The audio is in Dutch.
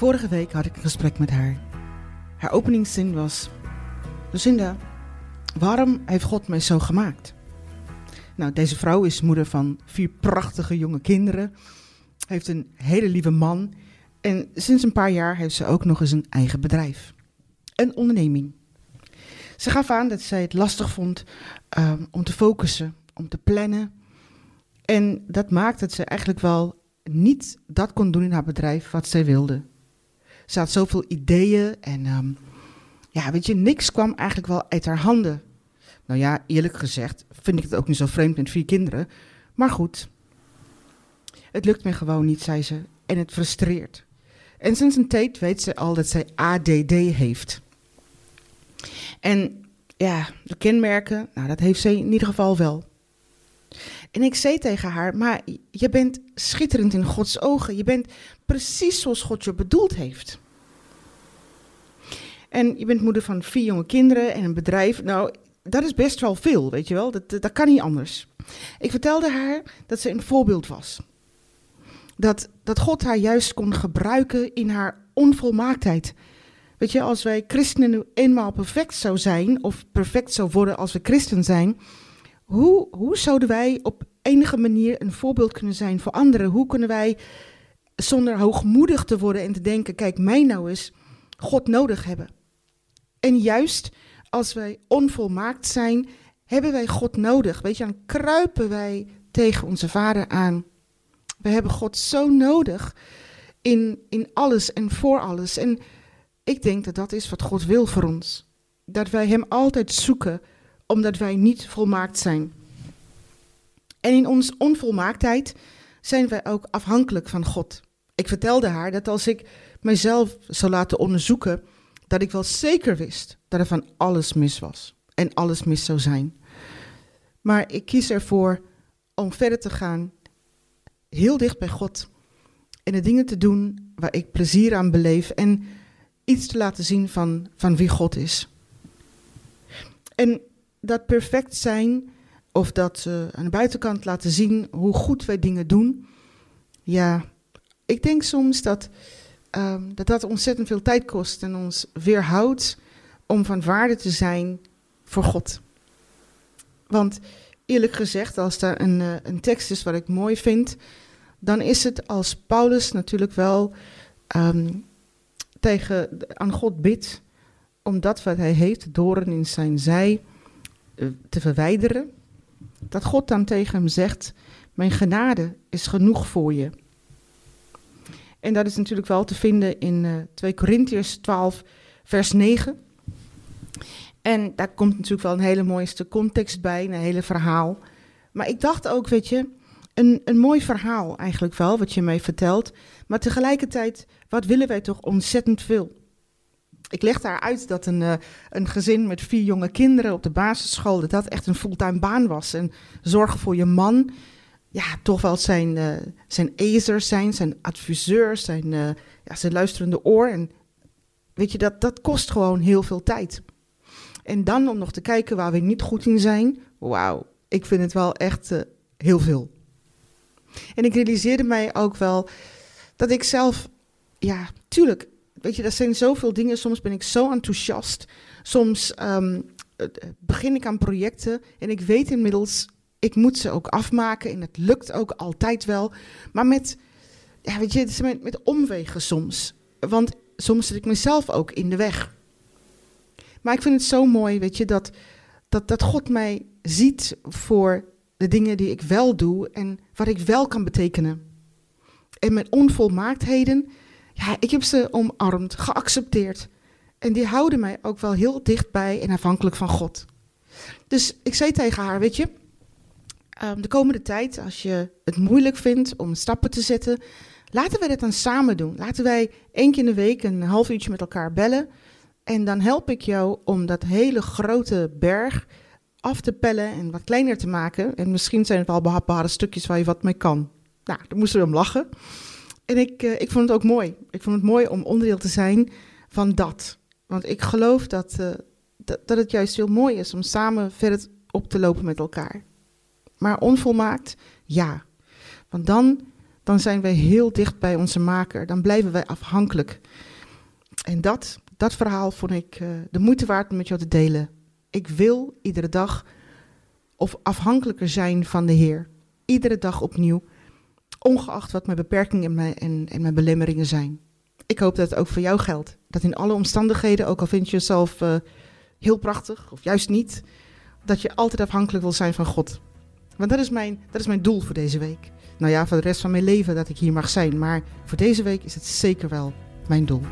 Vorige week had ik een gesprek met haar. Haar openingszin was: Lucinda, waarom heeft God mij zo gemaakt? Nou, deze vrouw is moeder van vier prachtige jonge kinderen, heeft een hele lieve man en sinds een paar jaar heeft ze ook nog eens een eigen bedrijf, een onderneming. Ze gaf aan dat zij het lastig vond um, om te focussen, om te plannen. En dat maakt dat ze eigenlijk wel niet dat kon doen in haar bedrijf wat zij wilde. Ze had zoveel ideeën en um, ja, weet je, niks kwam eigenlijk wel uit haar handen. Nou ja, eerlijk gezegd vind ik het ook niet zo vreemd met vier kinderen. Maar goed, het lukt me gewoon niet, zei ze. En het frustreert. En sinds een tijd weet ze al dat zij ADD heeft. En ja, de kenmerken, nou, dat heeft ze in ieder geval wel. En ik zei tegen haar, maar je bent schitterend in Gods ogen. Je bent precies zoals God je bedoeld heeft. En je bent moeder van vier jonge kinderen en een bedrijf. Nou, dat is best wel veel, weet je wel. Dat, dat kan niet anders. Ik vertelde haar dat ze een voorbeeld was. Dat, dat God haar juist kon gebruiken in haar onvolmaaktheid. Weet je, als wij christenen nu eenmaal perfect zou zijn, of perfect zou worden als we christen zijn, hoe, hoe zouden wij op enige manier een voorbeeld kunnen zijn voor anderen? Hoe kunnen wij zonder hoogmoedig te worden en te denken, kijk mij nou eens, God nodig hebben? En juist als wij onvolmaakt zijn, hebben wij God nodig. Weet je, dan kruipen wij tegen onze Vader aan. We hebben God zo nodig in, in alles en voor alles. En ik denk dat dat is wat God wil voor ons. Dat wij Hem altijd zoeken, omdat wij niet volmaakt zijn. En in onze onvolmaaktheid zijn wij ook afhankelijk van God. Ik vertelde haar dat als ik mijzelf zou laten onderzoeken, dat ik wel zeker wist dat er van alles mis was en alles mis zou zijn. Maar ik kies ervoor om verder te gaan, heel dicht bij God. En de dingen te doen waar ik plezier aan beleef en iets te laten zien van, van wie God is. En dat perfect zijn, of dat uh, aan de buitenkant laten zien hoe goed wij dingen doen. Ja, ik denk soms dat um, dat dat ontzettend veel tijd kost en ons weerhoudt om van waarde te zijn voor God. Want eerlijk gezegd, als daar een, uh, een tekst is wat ik mooi vind, dan is het als Paulus natuurlijk wel um, tegen, aan God bidt om dat wat hij heeft, doren in zijn zij, uh, te verwijderen. Dat God dan tegen hem zegt, mijn genade is genoeg voor je. En dat is natuurlijk wel te vinden in uh, 2 Korintiërs 12, vers 9. En daar komt natuurlijk wel een hele mooie context bij, een hele verhaal. Maar ik dacht ook, weet je, een, een mooi verhaal eigenlijk wel, wat je mij vertelt. Maar tegelijkertijd, wat willen wij toch ontzettend veel? Ik leg daar uit dat een, uh, een gezin met vier jonge kinderen op de basisschool, dat dat echt een fulltime baan was. En zorgen voor je man, ja, toch wel zijn, uh, zijn ezers zijn, zijn adviseurs, zijn, uh, ja, zijn luisterende oor. En weet je, dat, dat kost gewoon heel veel tijd. En dan om nog te kijken waar we niet goed in zijn, wauw, ik vind het wel echt uh, heel veel. En ik realiseerde mij ook wel dat ik zelf, ja, tuurlijk, weet je, er zijn zoveel dingen. Soms ben ik zo enthousiast. Soms um, begin ik aan projecten en ik weet inmiddels ik moet ze ook afmaken en het lukt ook altijd wel. Maar met, ja, weet je, met, met omwegen soms. Want soms zit ik mezelf ook in de weg. Maar ik vind het zo mooi, weet je, dat, dat, dat God mij ziet voor de dingen die ik wel doe en wat ik wel kan betekenen. En mijn onvolmaaktheden, ja, ik heb ze omarmd, geaccepteerd. En die houden mij ook wel heel dichtbij en afhankelijk van God. Dus ik zei tegen haar, weet je, um, de komende tijd, als je het moeilijk vindt om stappen te zetten, laten we dit dan samen doen. Laten wij één keer in de week een half uurtje met elkaar bellen. En dan help ik jou om dat hele grote berg af te pellen en wat kleiner te maken. En misschien zijn het wel behapbare stukjes waar je wat mee kan. Nou, daar moesten we om lachen. En ik, uh, ik vond het ook mooi. Ik vond het mooi om onderdeel te zijn van dat. Want ik geloof dat, uh, dat, dat het juist heel mooi is om samen verder op te lopen met elkaar. Maar onvolmaakt, ja. Want dan, dan zijn wij heel dicht bij onze maker. Dan blijven wij afhankelijk. En dat, dat verhaal vond ik uh, de moeite waard om met jou te delen. Ik wil iedere dag of afhankelijker zijn van de Heer. Iedere dag opnieuw. Ongeacht wat mijn beperkingen en mijn, en, en mijn belemmeringen zijn. Ik hoop dat het ook voor jou geldt. Dat in alle omstandigheden, ook al vind je jezelf uh, heel prachtig of juist niet, dat je altijd afhankelijk wil zijn van God. Want dat is, mijn, dat is mijn doel voor deze week. Nou ja, voor de rest van mijn leven dat ik hier mag zijn. Maar voor deze week is het zeker wel mijn doel.